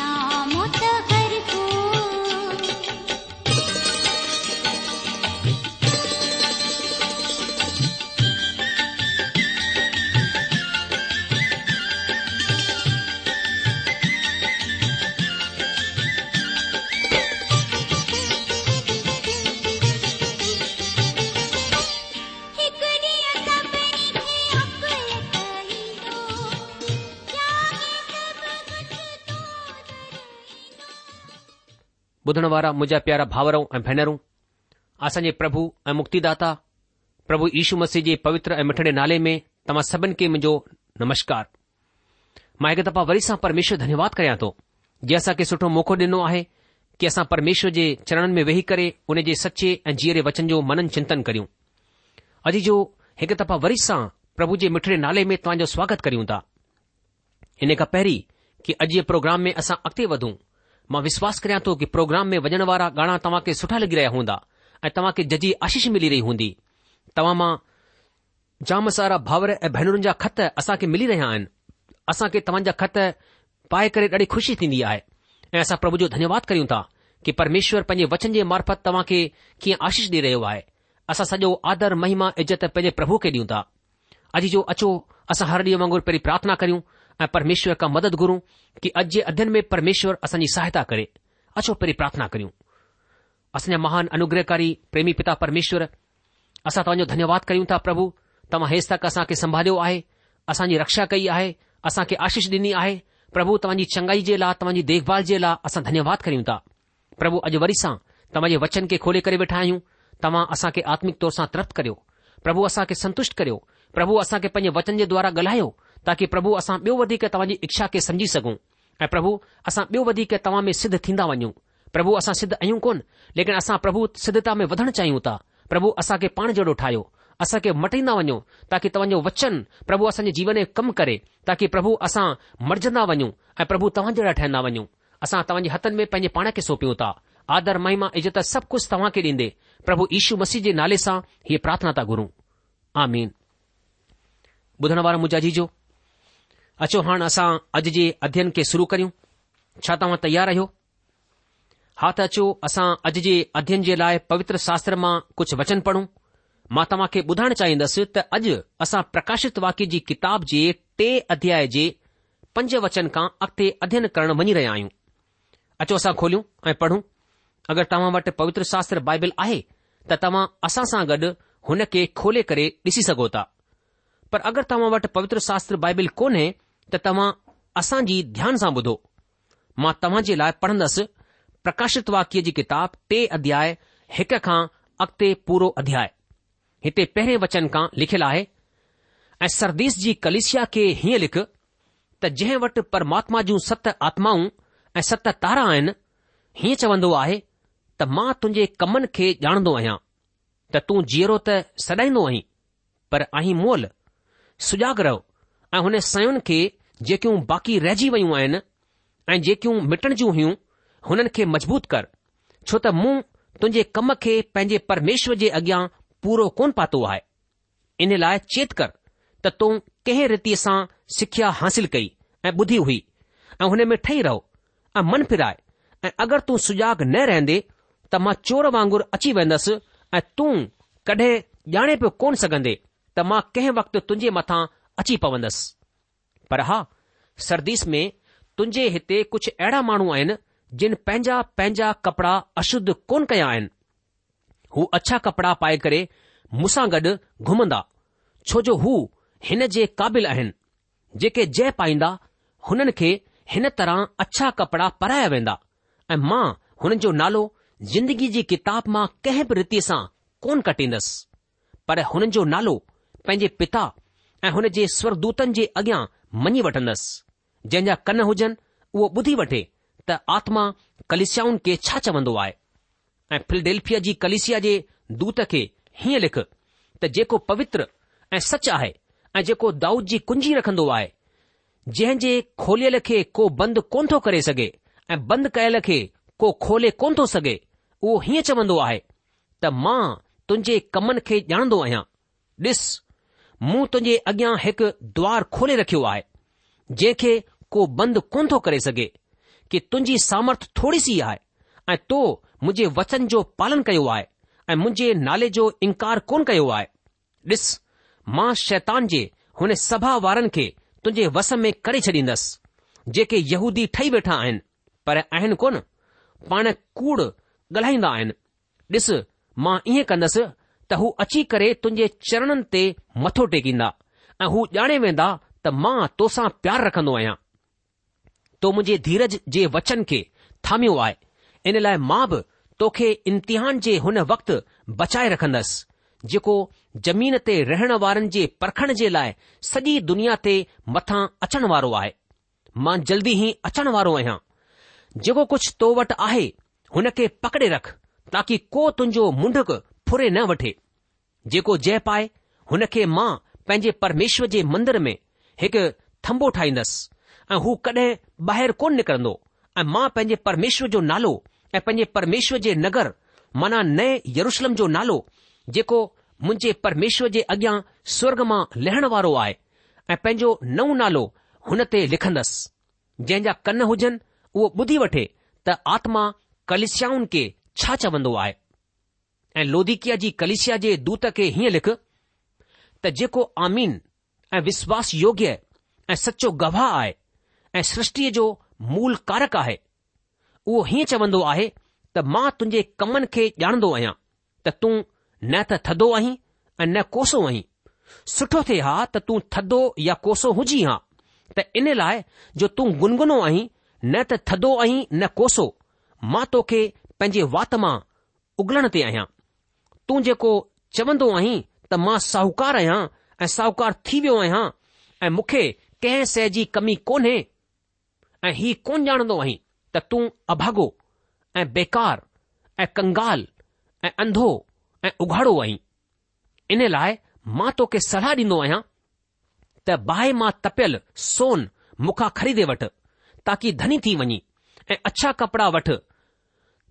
सा भु युस जे पवित्र ऐं मिठड़े नाले में तव्हां सभिनी खे मुंहिंजो नमस्कार मां हिक दफ़ा वरी परमेश्वर धन्यवाद कराया थो जीअं असां परमेश्वर जे चरणनि में वेही करे उनजे सचे ऐं जीअरे वचन जो मन चिंतन करियूं अॼु जो हिकु दफ़ा वरी स्वागत करियूं था हिन खां पहिरीं प्रोग्राम मां विश्वास करियां थो कि प्रोग्राम में वञण वारा गाना तव्हां खे सुठा लॻी रहिया हूंदा ऐं तव्हां खे जजी आशीष मिली रही हूंदी तव्हां मां जाम सारा भाउर ऐं भेनरुनि जा ख़त असां खे मिली रहिया आहिनि असां खे तव्हांजा ख़त पाए करे ॾाढी खु़शी थींदी आहे ऐं असां प्रभु जो धन्यवाद करियूं था कि परमेश्वर पंहिंजे वचन जे मार्फत तव्हां खे कीअं आशीष ॾेई रहियो आहे असां सॼो आदर महिमा इज़त पंहिंजे प्रभु खे ॾियूं था अॼु जो अचो असां हर ॾींहुं वांगुरु पहिरीं प्रार्थना करियूं અ પરમેશ્વર કા મદદ કરું કે અજે અધ્યયન મે પરમેશ્વર અસની સહાયતા કરે અછો પરે પ્રાર્થના કરું અસને મહાન અનુગ્રહી પ્રેમી પિતા પરમેશ્વર અસા તવજો ધન્યવાદ કરું તા પ્રભુ તમ હેસ્તા કસા કે સંભાળ્યો આએ અસાની રક્ષા કઈ આએ અસા કે આશીષ દિની આએ પ્રભુ તમની ચંગાઈ જેલા તમની દેખભાળ જેલા અસા ધન્યવાદ કરીઉં તા પ્રભુ અજોરીસા તમજે વચન કે ખોલે કરે બેઠા હીઉં તમ આસા કે આત્મિક તોરસા તરત કર્યો પ્રભુ અસા કે સંતોષટ કર્યો પ્રભુ અસા કે પન વચન જે દ્વારા ગલાયો ताकी प्रभु असां ॿियो वधीक तव्हांजी इच्छा खे सम्झी सघूं ऐं प्रभु असां ॿियो वधीक तव्हां में सिद्ध थींदा वञूं प्रभु असां सिद्ध आहियूं कोन लेकिन असां प्रभु सिद्धता में वधणु चाहियूं था प्रभु असांखे पाण जहिड़ो ठाहियो असांखे मटींदा वञो ताकी तव्हांजो वचन प्रभु असांजे जीवन में कमु करे ताकी प्रभु असां मरजंदा वञूं ऐं प्रभु तव्हां जहिड़ा ठहंदा वञूं असां तव्हांजे हथनि में पंहिंजे पाण खे सोंपियो था आदर महिमा इज़त सभु कुझु तव्हां खे ॾींदे प्रभु ईशू मसीहद जे नाले सां हीअ प्रार्थना था घुरूं अचो हाणे असां अॼु जे अध्ययन खे शुरू करियूं छा तव्हां तयार आहियो हा त अचो असां अॼु जे अध्ययन जे लाइ पवित्र शास्त्र मां कुझु वचन पढ़ूं मां तव्हांखे ॿुधाइण चाहींदुसि त अॼु असां प्रकाशित वाक्य जी किताब जे टे अध्याय जे पंज वचन खां अॻिते अध्ययन करणु वञी रहिया आहियूं अचो असां खोलियूं ऐं पढ़ूं अगरि तव्हां वटि पवित्र शास्त्र बाइबिल आहे त तव्हां असां सां गॾु हुन खे खोले करे ॾिसी सघो था पर अगरि तव्हां वटि पवित्र शास्त्र कोन्हे त तव्हां असांजी ध्यान सां ॿुधो मां तव्हां जे लाइ पढ़ंदसि प्रकाशित वाक्य जी किताब टे अध्याय हिक खां अॻिते पूरो अध्याय हिते पहिरें वचन खां लिखियलु आहे ऐं सरदीस जी कलिशिया खे हीअं लिख त जंहिं वटि परमात्मा जूं सत आत्माऊं ऐं सत तारा आहिनि हीअं चवंदो आहे त मां तुंहिंजे कमनि खे ॼाणंदो आहियां त तूं जीअरो त सॾाईंदो आहीं पर आहीं मोल सुजाग रहो ऐं हुन सयुनि खे जेकियूं बाक़ी रहिजी वयूं आहिनि ऐं जेकियूं मिटण जूं हुयूं हुननि खे मजबूत कर छो त मूं तुंहिंजे कम खे पंहिंजे परमेश्वर जे अॻियां पूरो कोन पातो आहे इन लाइ चेत कर त तूं कंहिं रीतीअ सां सिख्या हासिल कई ऐं ॿुधी हुई ऐं हुन में ठही रहो ऐं मन फिराए ऐं अगरि तूं सुजाग न रहंदे त मां चोर वांगुरु अची वेंदसि ऐं तूं कॾहिं ॼाणे पियो कोन सघंदे त मां कंहिं वक़्तु तुंहिंजे मथां अची पवंदसि पर हा सर्दीस में तुंहिंजे हिते कुझु अहिड़ा माण्हू आहिनि जिन पंहिंजा पंहिंजा कपड़ा अशुद्ध कोन कया आहिनि हू अछा कपड़ा पाए करे मूंसां गॾु घुमंदा छो जो हू हिन जे क़ाबिल आहिनि जेके जय पाईंदा हुननि खे हिन तरह अछा कपड़ा पराया वेंदा ऐं मां हुननि जो नालो ज़िंदगी जी किताब मां कंहिं बि रीति सां कोन कटींदसि पर हुननि जो नालो पंहिंजे पिता ऐं हुन जे स्वरदूतनि जे अॻियां मञी वठंदुसि जंहिं कन हुजनि उहो ॿुधी वठे त आत्मा कलिसियाऊन खे छा चवंदो आहे ऐं फिलडेल्फिया जी कलिसिया जे दूत खे हीअं लिख त जेको पवित्र ऐं सच आहे ऐं जेको दाऊद जी कुंजी रखंदो आहे जहिंज जे खोलियल खे को बंदि कोन थो करे सघे ऐं बंदि कयल खे को खोले कोन थो सघे उहो हीअं चवंदो आहे त मां तुंहिंजे कमनि खे ॼाणंदो आहियां मूं तुंहिंजे अॻियां हिकु द्वार खोले रखियो आहे जंहिंखे को बंदि कोन थो करे सघे कि तुंहिंजी सामर्थ थोरी सी आहे ऐं तो मुंहिंजे वचन जो पालन कयो आहे ऐं मुंहिंजे नाले जो इनकार कोन कयो आहे ॾिस मां शैतान जे हुन सभा वारनि खे तुंहिंजे वस में करे छॾींदसि जेके यहूदी ठही वेठा आहिनि पर आहिनि कोन पाण कूड़ ॻाल्हाईंदा आहिनि ॾिस मां ईअं कंदसि त हू अची करे तुंहिंजे चरणनि ते मथो टेकींदा ऐं हू ॼाणे वेंदा त मां तोसां प्यार रखंदो आहियां तो मुंहिंजे धीरज जे वचन खे थामियो आहे इन लाइ मां बि तोखे इम्तिहान जे हुन वक़्तु बचाए रखंदसि जेको जमीन ते रहण वारनि जे परखण जे लाइ सॼी दुनिया ते मथां अचण वारो आहे मां जल्दी ई अचण वारो आहियां जेको कुझु तो वटि आहे हुन खे पकड़े रख ताकी को तुंहिंजो मुंडु फुरे न वठे जेको जयपाए हुनखे मां पंहिंजे परमेश्वर जे मंदर में हिकु थम्बो ठाहींदसि ऐं हू कड॒हिं ॿाहिरि कोन निकरंदो ऐं मां पंहिंजे परमेश्वर जो नालो ऐं पंहिंजे परमेश्वर जे नगर माना नए यरुशलम जो नालो जेको मुंहिंजे परमेश्वर जे अॻियां सुर्ग मां लहण वारो आहे ऐं पंहिंजो नओं नालो हुन ते लिखंदसि जंहिं कन हुजनि उहो ॿुधी वठे त आत्मा कलिष्याऊन खे छा चवंदो आहे ऐं लौधिकिया जी कलिशिया जे दूत खे हीअं लिख त जेको आमीन ऐं विश्वास योग्य ऐं सचो गवाह आहे ऐं सृष्टिअ जो मूल कारक आहे उहो हीअं चवन्दो आहे त मां तुंहिंजे कमन खे ॼाणंदो आहियां त तूं न त थदो अहीं ऐं न कोसो आहीं सुठो थे हा त तूं थदो या कोसो हुजी हां त इन लाइ जो तूं गुनगुनो आहीं न त थदो अहीं न कोसो मां तोखे पंहिंजे वात मां उगलण ते आहियां तूं जेको चवंदो आहीं त मां साहूकार आहियां ऐं साहूकार थी वियो आहियां ऐं मूंखे कंहिं शइ जी कमी कोन्हे ऐं ही कोन ॼाणंदो आहीं त तूं अभागो ऐं बेकार ऐं कंगाल ऐं अंधो ऐं उघाड़ो आहीं इन लाइ मां तोखे सलाह ॾींदो आहियां त बाहि मां तपियल सोन मूंखां ख़रीदे वठि ताकी धनी थी वञी ऐं अछा कपड़ा वठि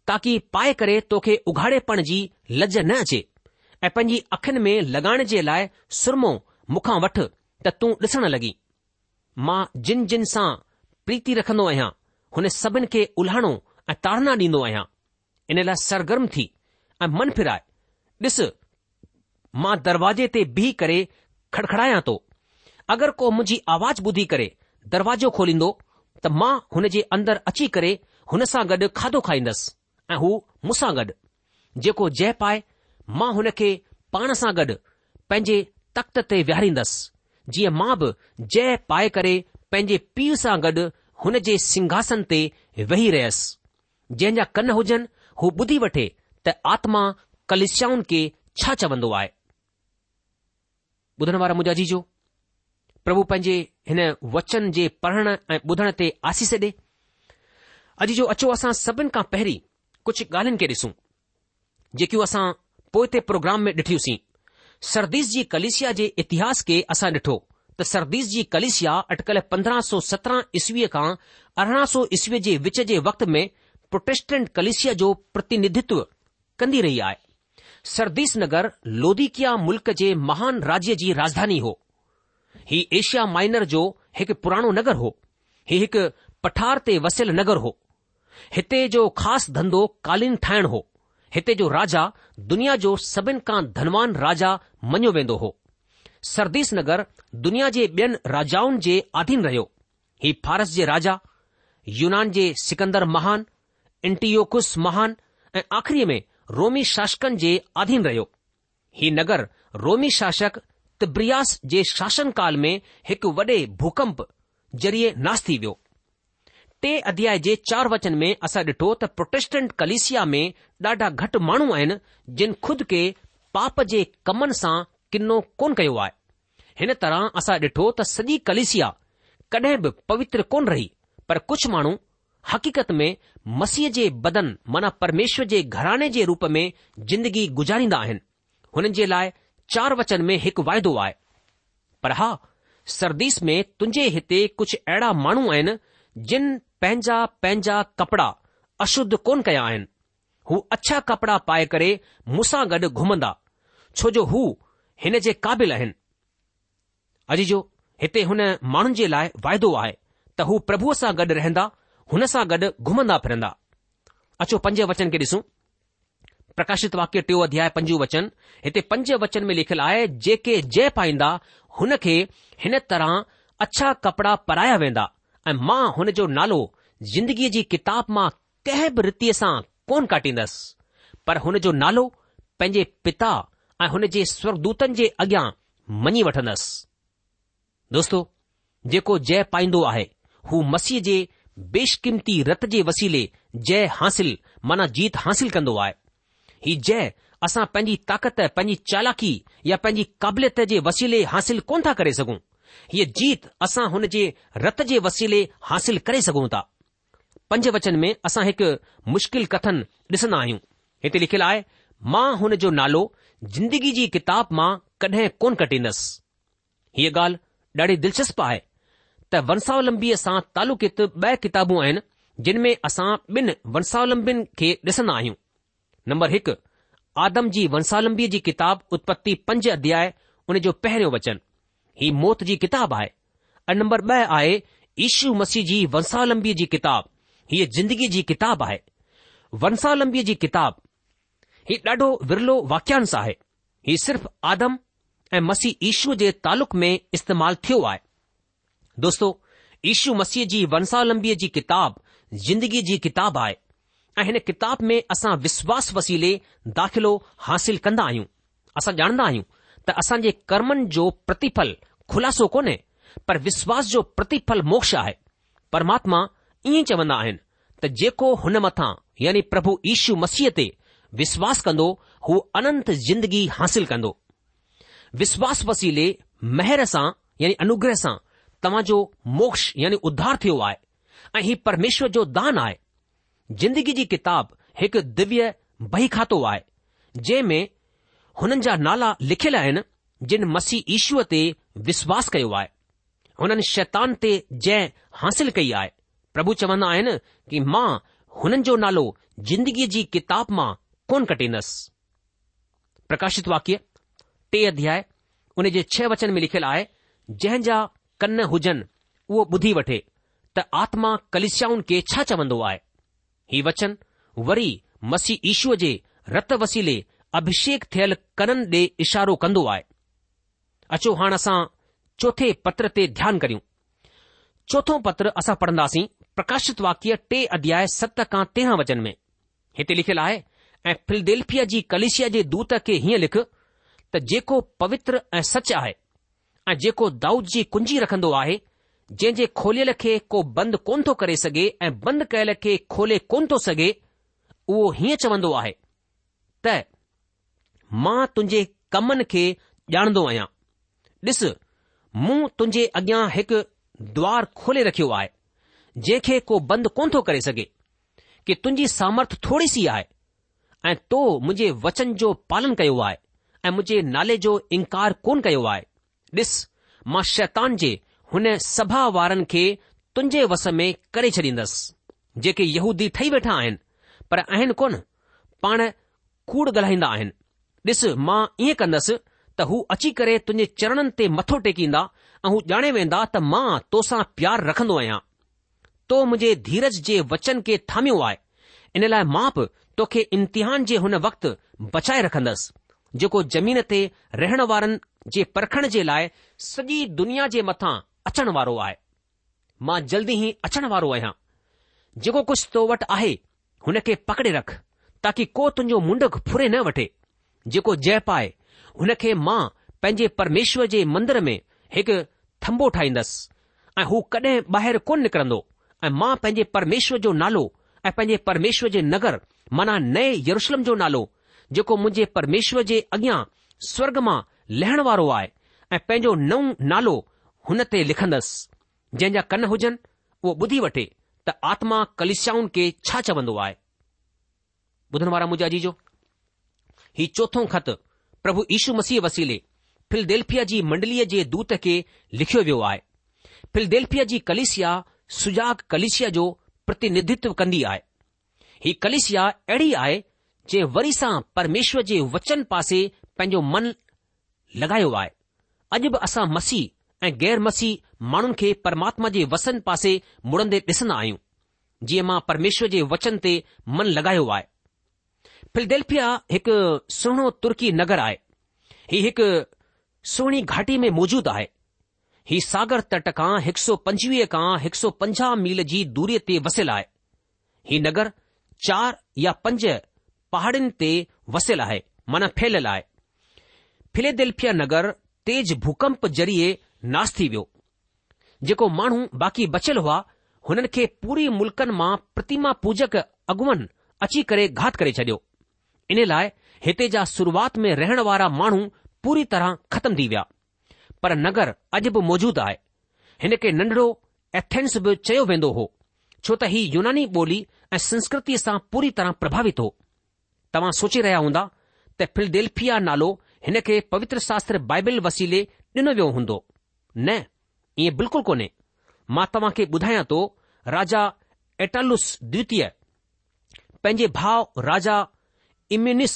ताकी पाए करे तोखे उघाड़ेपण जी लज़ न अचे ऐं पंहिंजी अखियुनि में लॻाइण जे लाइ सुरमो मूंखां वठ त तूं ॾिसण लॻी मां जिन जिन सां प्रीति रखंदो आहियां हुन सभिनि खे उल्हाणो ऐं ताड़ना ॾींदो आहियां इन लाइ सरगर्म थी ऐं मन फिराए ॾिस मां दरवाजे ते बीह करे खड़खड़ायां थो अगरि को मुंहिंजी आवाज़ ॿुधी करे दरवाजो खोलींदो त मां हुन जे अंदरि अची करे हुन सां गॾु खाधो खाईंदसि ऐं हू मूंसां गॾु जेको जय पाए मां हुन खे पाण सां गॾु पंहिंजे तख़्त ते विहारींदसि जीअं मां बि जय पाए करे पंहिंजे पीउ सां गॾु हुन जे सिंघासन ते वेही रहियुसि जंहिंजा कन हुजनि हू ॿुधी वठे त आत्मा कलिषाउनि खे छा चवंदो आहे ॿुधण वारा मुंहिंजा जीजो प्रभु पंहिंजे हिन वचन जे पढ़ण ऐं ॿुधण ते आसीस ॾे अॼु जो अचो असां सभिनि खां पहिरीं कुझु ॻाल्हियुनि खे ॾिसूं जेकियूं असां पोइ ते प्रोग्राम में ॾिठियूंसीं सरदीस जी कलेसिया जे इतिहास खे असां ॾिठो त सर्दीस जी कलेसिया अटिकल पंद्रहं सौ सत्रहं ईस्वीअ खां अरड़हं सौ ईस्वीअ जे विच जे वक़्त में प्रोटेस्टेंट कलेशिया जो प्रतिनिधित्व कंदी रही आहे सरदीस नगर लोधिकिया मुल्क़ जे महान राज्य जी राजधानी हो हीअ एशिया माइनर जो हिकु पुराणो नगर हो ही हिकु पठार ते वसियलु नगर हो हिते जो ख़ासि धंधो कालीन ठाहिण हो हिते जो राजा दुनिया जो सभिनि खां धनवान राजा मञियो वेंदो हो सरदीस नगर दुनिया जे ॿियनि राजाउनि जे आधीन रहियो हीउ फारस जे राजा यूनान जे सिकंदर महान एन्टीओकुस महान ऐं आख़िरी में रोमी शासकनि जे आधीन रहियो ही नगर रोमी शासक तिब्रियास जे शासनकाल में हिकु वॾे भूकंप ज़रिए नासु थी वियो टे अध्याय जे चार वचन में असां ॾिठो त प्रोटेस्टेंट कलिसिया में ॾाढा घटि माण्हू आहिनि जिन खुद खे पाप जे कमनि सां किनो कोन कयो आहे हिन तरह असां ॾिठो त सॼी कलिसिया कडहिं बि पवित्र कोन रही पर कुझु माण्हू हकीक़त में मसीह जे बदन माना परमेश्वर जे घराने जे रूप में जिंदगी गुजारींदा आहिनि हुननि जे लाइ चार वचन में हिकु वाइदो आहे पर हा सरदीस में तुंहिंजे हिते कुझु अहिड़ा माण्हू आहिनि जिन पंहिंजा पंहिंजा कपड़ा अशुद्ध कोन कया आहिनि हू अछा कपड़ा पाए करे मूंसां गॾु घुमंदा छो जो हू हिन जे क़ाबिल आहिनि अॼु जो हिते हुन माण्हुनि जे लाइ वाइदो आहे त हू प्रभुअ सां गॾु रहंदा हुन सां गॾु घुमंदा फिरंदा अचो पंज वचन खे ॾिसूं प्रकाशित वाक्य टियों अध्याय पंज वचन हिते पंज वचन में लिखियलु आहे जेके जय पाईंदा हुन खे हिन तरह अछा कपड़ा पराया वेंदा ऐं मां हुन जो नालो ज़िंदगीअ जी किताब मां कंहिं बि रीतीअ सां कोन काटींदसि पर हुन जो नालो पंहिंजे पिता ऐं हुन जे स्वर्दूतनि जे अॻियां मञी वठंदसि दोस्तो जेको जय पाईंदो आहे हू मसीह जे बेशकीमती रत जे वसीले जय हासिल माना जीत हासिल कंदो आहे ही जय असां पंहिंजी ताकत पंहिंजी चालाकी या पंहिंजी क़ाबिलियत जे वसीले हासिल कोन था करे सघूं हीअ जीत असां हुन जे रत जे वसीले हासिल करे सघूं था पंज वचन में असां हिकु मुश्किल कथन ॾिसन्दा आहियूं हिते लिखियलु आहे मां हुन जो नालो ज़िंदगी जी किताब मां कडहिं कोन कटींदुसि हीअ ॻाल्हि ॾाढी दिलचस्प आहे त वंशावलंबीअ सां तालुकित ॿ किताबू आहिनि जिन में असां ॿिनि वंशावलंबियुनि खे ॾिसंदा आहियूं नम्बर हिकु आदम जी वंशावम्बीअ जी किताब उतपत्ति पंज अध्याय हुन जो पहिरियों वचन हीउ मौत जी किताबु आहे ऐं नम्बर ॿ आहे इशू मसीह जी वंसालंबीअ जी किताबु हीअ जिंदगीअ जी किताबु आहे वंसालंबीअ जी किताबु हीउ ॾाढो विरलो वाक्यास आहे हीउ सिर्फ़ु आदम ऐं मसीह इशूअ जे तालुक़ में इस्तेमालु थियो आहे दोस्तो यशू मसीह जी वंशालंबीअ जी किताबु ज़िंदगी जी किताबु आहे ऐं हिन किताब में असां विश्वास वसीले दाख़िलो हासिल कंदा आहियूं असां ॼाणंदा आहियूं त असांजे कर्मनि जो प्रतिफल ख़ुलासो कोन्हे पर विश्वास जो प्रतिफल मोक्ष आहे परमात्मा ईअं चवन्दा आहिनि त जेको हुन मथां यानी प्रभु ईशू मसीह ते विश्वास कंदो हू अनंत जिंदगी हासिल कंदो विश्वास वसीले महिर सां यानी अनुग्रह सां जो मोक्ष यानी उद्धार थियो आहे ऐ ही परमेश्वर जो दान आहे जिंदगी जी किताब हिकु दिव्य बही खातो आहे जंहिं में हुननि जा नाला लिखियल आहिनि जिन मसीह ईशूअ ते विश्वास कयो आहे हुननि शैतान ते जंहिं हासिल कई आहे प्रभु चवंदा आहिनि कि मां हुननि जो नालो जिंदगीअ जी किताब मां कोन कटींदसि प्रकाशित वाक्य टे अध्याय उन जे छह वचन में लिखियलु आहे जंहिं जा कन हुजनि उहो ॿुधी वठे त आत्मा कलिसियाउनि खे छा चवंदो आहे ही वचन वरी मसीह ईशूअ जे रत वसीले अभिषेक थियल कननि ॾे इशारो कंदो आहे अचो हाणे असां चोथे पत्र ते ध्यानु करियूं चोथो पत्र असां पढ़ंदासीं प्रकाशित वाक्य टे अध्याय सत खां तेरहां वचन में हिते लिखियलु आहे ऐं फिलदेल्फिया जी कलिशिया जे दूत खे हीअं लिख त जेको पवित्र ऐं सच आहे ऐं जेको दाऊद जी कुंजी रखंदो आहे जंहिं जे खोलियल खे को बंदि कोन थो करे सघे ऐं बंदि कयल खे खोले कोन थो सघे उहो हीअं चवंदो आहे त मां तुंहिंजे कमनि खे ॼाणंदो आहियां ॾिस मूं तुंहिंजे अॻियां हिकु द्वार खोले रखियो आहे जंहिंखे को बंदि कोन थो करे सघे कि तुंहिंजी सामर्थ थोरी सी आहे ऐं तो मुंहिंजे वचन जो पालन कयो आहे ऐं मुंहिंजे नाले जो इनकार कोन कयो आहे ॾिस मां शैतान जे हुन सभा वारनि खे तुंहिंजे वस में करे छॾींदसि जेके यहूदी ठही वेठा आहिनि पर आहिनि कोन पाण कूड़ ॻाल्हाईंदा आहिनि ॾिस मां ईअं कंदसि त हू अची करे तुंहिंजे चरणनि ते मथो टेकींदा ऐं हू ॼाणे वेंदा त मां तोसां प्यार रखंदो आहियां तो मुंहिंजे धीरज जे वचन खे थामियो आहे इन लाइ मां बि तोखे इम्तिहान जे हुन वक़्तु बचाए रखंदसि जेको जमीन ते रहण वारनि जे परखण जे लाइ सॼी दुनिया जे मथां अचण वारो आहे मां जल्दी ई अचण वारो आहियां जेको कुझु तो वटि आहे हुन खे पकड़े रख ताकी को तुंहिंजो मुंडक फुरे न वठे जेको जय पाए हुन खे मां पंहिंजे परमेश्वर जे मंदर में हिकु थंबो ठाहींदसि ऐं हू कॾहिं ॿाहिरि कोन निकिरंदो ऐं मां पंहिंजे परमेश्वर जो नालो ऐं पंहिंजे परमेश्वर जे नगर माना नए यरुशलम जो नालो जेको मुंहिंजे परमेश्वर जे अॻियां स्वर्ग मां लहण वारो आहे ऐं पंहिंजो नओं नालो हुन ते लिखंदसि जंहिंजा कन हुजनि उहो ॿुधी वठे त आत्मा कलिषाऊं खे छा चवंदो आहे ॿुधण वारा जी जो हीउ चोथो ख़तु प्रभु ईशू मसीह वसीले फिलदेल्फिया जी मंडलीअ जे दूत खे लिखियो वियो आहे फिलदेल्फिया जी कलिसिया सुजाग कलिसिया जो प्रतिनिधित्व कंदी आहे ही कलिसिया अहिड़ी आहे जे वरी सां परमेश्वर जे वचन पासे पंहिंजो मन लॻायो आहे अॼु बि असां मसीह ऐं गैर मसीह माण्हुनि खे परमात्मा जे वसन पासे मुड़ंदे ॾिसंदा आहियूं जीअं मां परमेश्वर जे वचन ते मन लॻायो आहे फिलेदेल्फिया हिकु सुहिणो तुर्की नगर आहे हीउ हिकु सुहिणी घाटी में मौजूदु आहे ही सागर तट खां हिकु सौ पंजवीह खां हिकु सौ पंजाह मील जी दूरीअ ते वसियलु आहे ही नगर चार या पंज पहाड़ियुनि ते वसियलु आहे माना फैलियल आहे फिलेदेल्फिया नगर तेज भूकंप ज़रिए नास थी वियो जेको माण्हू बाक़ी बचियलु हुआ हुननि खे पूरी मुल्कनि मां प्रतिमा पूजक अॻुवन अची करे घात करे छडि॒यो इन लाइ हिते जा शुरूआत में रहण वारा माण्हू पूरी तरह ख़तम थी विया पर नगर अॼु बि मौजूद आहे हिन खे नंढड़ो एथेंस बि चयो वेंदो हो छो त ही यूनानी ॿोली ऐं संस्कृति सां पूरी तरह प्रभावित हो तव्हां सोचे रहिया हूंदा त फिलदेल्फिया नालो हिन खे पवित्र शास्त्र बाइबल वसीले ॾिनो वियो हूंदो न ईअं बिल्कुलु कोन्हे मां तव्हां खे ॿुधायां थो राजा एटालुस द्वितीय पंहिंजे भाउ राजा इम्यूनिस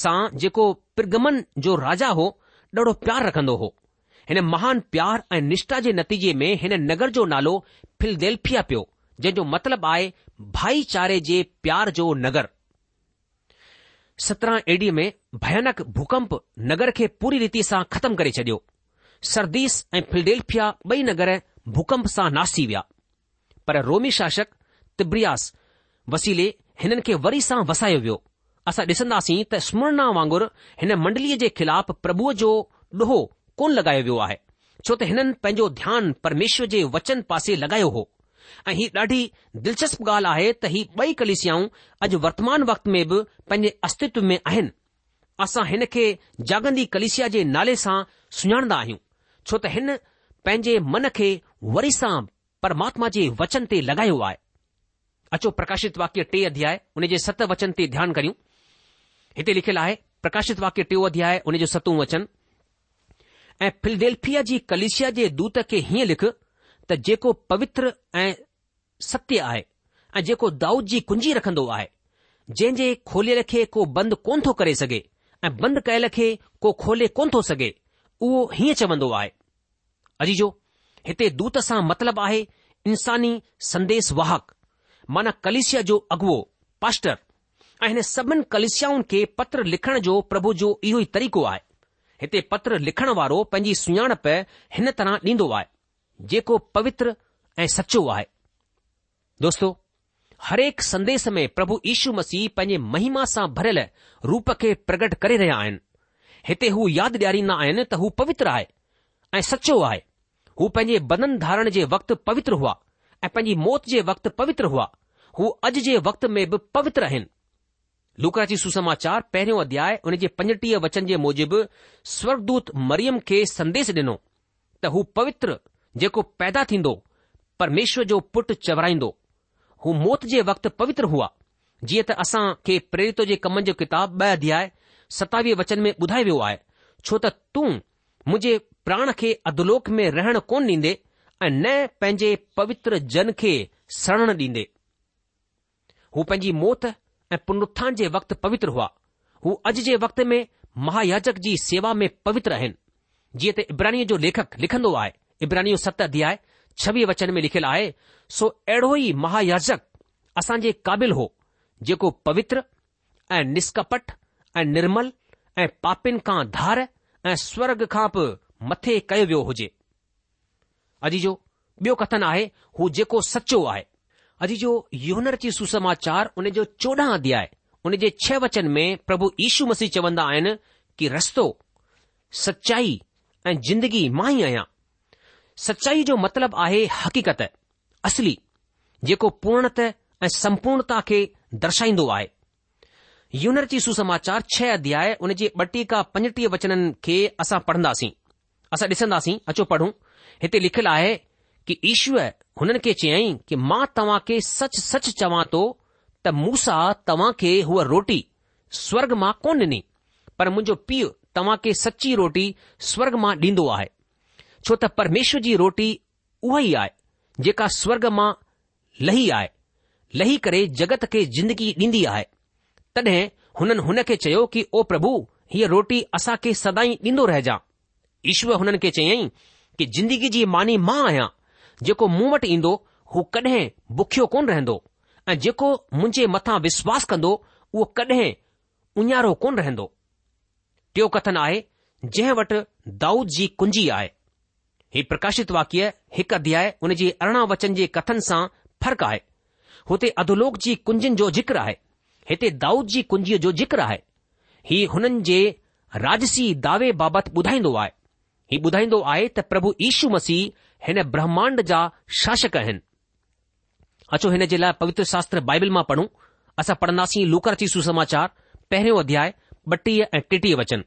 सां जेको प्रगमन जो राजा हो ॾाढो प्यार रखंदो हो हिन महान प्यार ऐं निष्ठा जे नतीजे में हिन नगर जो नालो फिलदेल्फिया पियो जंहिं जो मतिलबु आहे भाईचारे जे प्यार जो नगर सत्रहं एडी में भयानक भूकंप नगर खे पूरी रीति सां ख़त्म करे छडि॒यो सरदीस ऐं फिलदेल्फिया बई नगर भूकंप सां नासी विया पर रोमी शासक शासकिब्रास वसीले हिननि खे वरी सां वसायो वियो असां ॾिसंदासीं त स्मरणा वांगुरु हिन मंडलीअ जे ख़िलाफ़ प्रभुअ जो ॾोहो कोन लॻायो वियो आहे छो त हिननि पंहिंजो ध्यानु परमेश्वर जे वचन पासे लॻायो हो ऐं हीउ ॾाढी दिलचस्प ॻाल्हि आहे त ही ॿई कलिसियाऊं अॼु वर्तमान वक़्त में बि पंहिंजे अस्तित्व में आहिनि असां हिन खे जागंदी कलिसिया जे नाले सां सुञाणदा आहियूं छो त हिन पंहिंजे मन खे वरी सां परमात्मा जे वचन ते लॻायो आहे अचो प्रकाशित वाक्य टे अध्याय उन जे सत वचन ते ध्यानु करियूं हिते लिखियलु आहे प्रकाशित वाक्य टियों वधी उन जूं सतूं अचनि ऐं फिलदेल्फिया जी कलिशिया जे दूत खे हीअं लिख त जेको पवित्र ऐं सत्य आहे ऐं जेको दाऊद जी कुंजी रखंदो आहे जंहिं जे खोले रखे को बंदि कोन थो करे सघे ऐं बंदि कयलु खे को खोले कोन थो सघे उहो हीअं चवन्दो आहे अजी हिते दूत सां मतिलब आहे इंसानी संदेस वाहक माना कलिशिया जो पास्टर ऐं हिन सभिनी कलशियाऊं खे पत्र लिखण जो प्रभु जो इहो ई तरीक़ो आहे हिते पत्र लिखणु वारो पंहिंजी सुञाणप हिन तरह ॾींदो आहे जेको पवित्र ऐं सचो आहे दोस्तो हरेक संदेश में प्रभु यीशु मसीह पंहिंजे महिमा सां भरियलु रूप खे प्रकट करे रहिया आहिनि हिते हू यादि ॾियारींदा आहिनि त हू पवित्र आहे ऐं सचो आहे हू पंहिंजे बदन धारण जे वक़्तु पवित्र हुआ ऐं पंहिंजी मौत जे वक़्तु पवित्र हुआ हू अॼु जे वक़्त में बि पवित्र आहिनि जी सुसमाचार पहिरियों अध्याय उन जे पंजटीह वचन जे मूजिबि स्वर्गदूत मरियम खे संदेश डि॒नो त हू पवित्र जेको पैदा थींदो परमेश्वर जो पुटु चवराईंदो हू मौत जे वक़्तु पवित्र हुआ जीअं त असां खे प्रेरित जे कमनि जो किताब ब॒ अध्याय सतावीह वचन में ॿुधाए वियो आहे छो त तूं मुंहिंजे प्राण खे अधलोक में रहण कोन ॾींदे ऐं न पंहिंजे पवित्र जन खे सणण ॾींदे हू पंहिंजी मौत ऐं पुनुत्थान जे वक़्तु पवित्र हुआ हू अॼु जे वक़्त में महायाजक जी सेवा में पवित्र आहिनि जीअं त इब्रानी जो लेखक लिखंदो आहे इब्रानिय सत अध्याय छवी वचन में लिखियलु आहे सो अहिड़ो ई महायाजक असांजे काबिल हो जेको पवित्र ऐं निष्कपट ऐं निर्मल ऐं पापिन खां धार ऐं स्वर्ग खां बि मथे कयो वियो हुजे अॼु जो बियो कथन आहे हू जेको सचो आहे अॼु जो यूनर जी सुसमाचार उनजो चोॾहं अध्याय उन जे छह वचन में प्रभु ईशू मसीह चवंदा आहिनि कि रस्तो सचाई ऐं जिंदगी मां ई आहियां सचाई जो मतिलबु आहे हक़ीक़त असली जेको पूर्णत ऐं सम्पूर्णता खे दर्शाईंदो आहे यूनर जी सुसमाचार छह अध्याय उन जे ॿटीह खां पंजटीह वचननि खे असां पढ़ंदासीं असां ॾिसंदासीं अचो पढ़ूं हिते लिखियलु आहे कि ईश्व हुननि खे चयाईं कि मां तव्हां खे सच सच चवां थो त मूसा तव्हां खे हूअ रोटी स्वर्ग मां कोन ॾिनी पर मुंहिंजो पीउ तव्हां खे सची रोटी स्वर्ग मां ॾींदो आहे छो त परमेश्वर जी रोटी उहा ई आहे जेका स्वर्ग मां लही आहे लही करे जगत खे जिंदगी ॾींदी आहे तॾहिं हुननि हुन खे चयो कि ओ प्रभु हीअ रोटी असां खे सदाई ॾींदो रहिजां ईश्वर हुननि खे चयई कि जिंदगी जी मानी मां आहियां जेको मूं वटि ईंदो हू कॾहिं बुखियो कोन रहंदो ऐं जेको मुंहिंजे मथां विश्वास कंदो उहो कॾहिं उञारो कोन रहंदो टियों कथन आहे जंहिं वटि दाऊद जी कुंजी आहे हीउ प्रकाशित वाक्य हिकु अध्याय हुन जे अरिड़हं वचन जे कथन सां फ़र्क़ु आहे हुते अधोलोक जी कुंजन जो जिक्र आहे हिते दाऊद जी कुंजीअ जो ज़िक्र आहे हीउ हुननि जे राजसी दावे बाबति ॿुधाईंदो आहे हीउ ॿुधाईंदो आहे त प्रभु यीशू मसीह हिन ब्रह्मांड जा शासक आहिनि अचो हिन जे लाइ पवित्र शास्त्र बाइबिल मां पढ़ूं असां पढ़ंदासीं लूकर लूकरची सुसमाचार पहिरियों अध्याय ॿटीह ऐं टेटीह वचन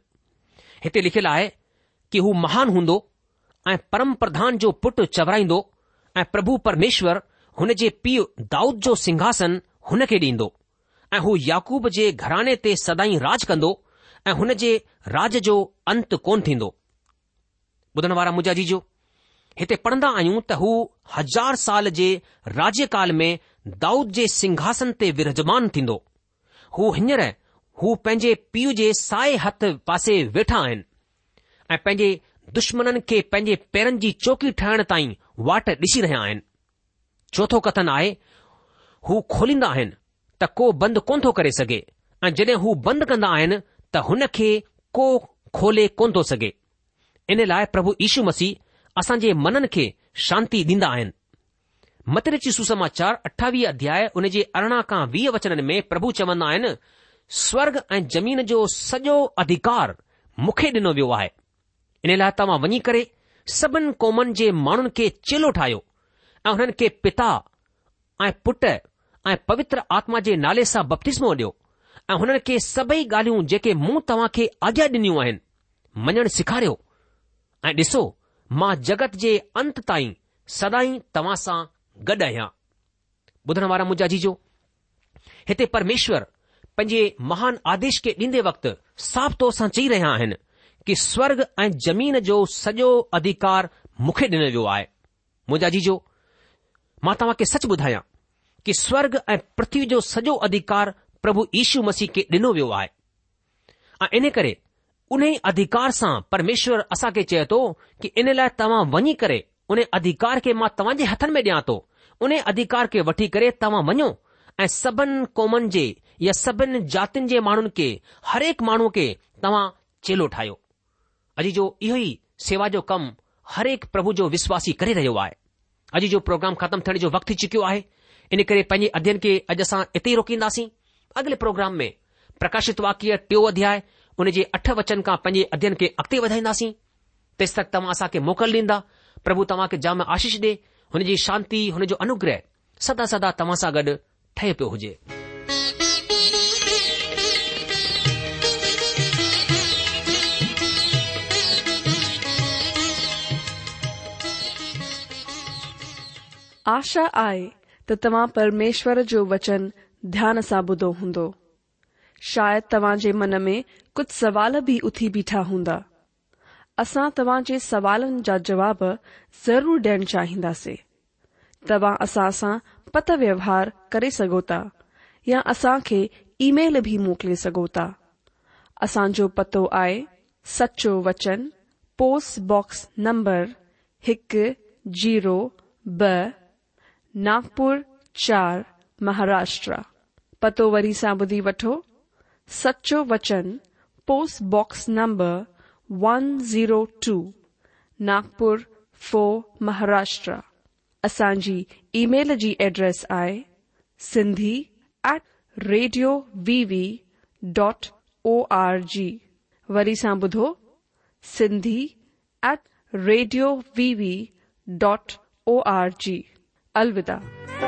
हिते लिखियलु आहे कि हू महान हूंदो ऐं परम प्रधान जो पुटु चवराईंदो ऐं प्रभु परमेश्वर हुन जे पीउ दाऊद जो सिंघासन हुन खे ॾींदो ऐं हू याकूब जे घराने ते सदाई राज कंदो ऐं हुन जे राज जो अंत कोन थींदो ॿुधण वारा हिते पढ़ंदा आहियूं त हू हज़ार साल जे राज्यकाल में दाऊद जे सिंघासन ते विरजमान थींदो हू हींअर हू पंहिंजे पीउ जे साए हथ पासे वेठा आहिनि ऐं पंहिंजे दुश्मननि खे पंहिंजे पेरनि जी चौकी ठाहिण ताईं वाट ॾिसी रहिया आहिनि चोथो कथन आहे हू खोलींदा आहिनि त को बंदि कोन थो करे सघे ऐं जड॒हिं हू बंदि कंदा आहिनि त हुन खे को खोले कोन थो सघे इन लाइ प्रभु यीशू मसीह असां जे मननि खे शांती ॾींदा आहिनि मत्रची सुसमाचार अठावीह अध्याय उन जे अरिड़हं खां वीह वचननि में प्रभु चवंदा आहिनि स्वर्ग ऐं जमीन जो सॼो अधिकार मूंखे ॾिनो वियो आहे इन लाइ तव्हां वञी करे सभिनी क़ौमनि जे माण्हुनि खे चेलो ठाहियो ऐं हुननि खे पिता ऐं पुट ऐं पवित्र आत्मा जे नाले सां बपतिस्मो ॾियो ऐं हुननि खे सभई ॻाल्हियूं जेके मूं तव्हां खे आज्ञा ॾिनियूं आहिनि मञणु सेखारियो ऐं ॾिसो मां जगत जे अंत ताईं सदाई तव्हां सां गॾु आहियां ॿुधण वारा मुंजा जी हिते परमेश्वर पंहिंजे महान आदेश खे ॾीन्दे वक़्तु साफ़ तौर सां चई रहिया आहिनि कि स्वर्ग ऐं जमीन जो सॼो अधिकार मूंखे ॾिनो वियो आहे मुंहिंजा जीजो जो मां तव्हां सच ॿुधायां कि स्वर्ग ऐं पृथ्वी जो सॼो अधिकार प्रभु यीशु मसीह खे ॾिनो वियो आहे ऐं इन करे उन ई अधिकार सां परमेश्वर असांखे चए थो की इन लाइ तव्हां वञी करे उन अधिकार खे मां तव्हां जे हथनि में डि॒या थो उन अधिकार खे वठी करे तव्हां वञो ऐं सभिनि क़ौमनि जे या सभिनि जातिनि जे माण्हुनि खे हरेक माण्हू खे तव्हां चेलो ठाहियो अॼु जो इहो ई सेवा जो कमु हरेक प्रभु जो विश्वासी करे रहियो आहे अॼु जो प्रोग्राम ख़तमु थियण जो वक़्तु थी चुकियो आहे इन करे पंहिंजे अध्ययन खे अॼु असां इते ई रोकींदासीं अॻिले प्रोग्राम में प्रकाशित वाक्य टियों अध्याय उन जे अठ वचन खां पंहिंजे अध्यन खे अॻिते वधाईंदासीं तेसि तक तव्हां असांखे मोकल ॾींदा प्रभु तव्हां खे जाम आशीष ॾे हुन जी शांती हुन जो अनुग्रह सदा सदा तव्हां सां गॾु ठहे पियो हुजे आशा आहे त तव्हां परमेश्वर जो वचन ध्यान सां ॿुधो हूंदो शायदि तव्हां जे मन में कुछ सवाल भी उथी बीठा हूंदा असा तव्हां जे जा जवाब ज़रूर डेण चाहिन्दे तव्हां असा सा पत व्यवहार करे सघो या असा खे ईमेल बि मोकिले पतो आए सचो वचन पोस्टबॉक्स नंबर एक जीरो ब नागपुर चार महाराष्ट्र पतो वरी सा ॿुधी वो सचो वचन Post Box number 102, Nagpur 4, Maharashtra. असांजी ईमेल जी एड्रेस आहे Sindhi at radio V dot O R G वरी सां ॿुधो Sindhi at radio V V dot O R G अलविदा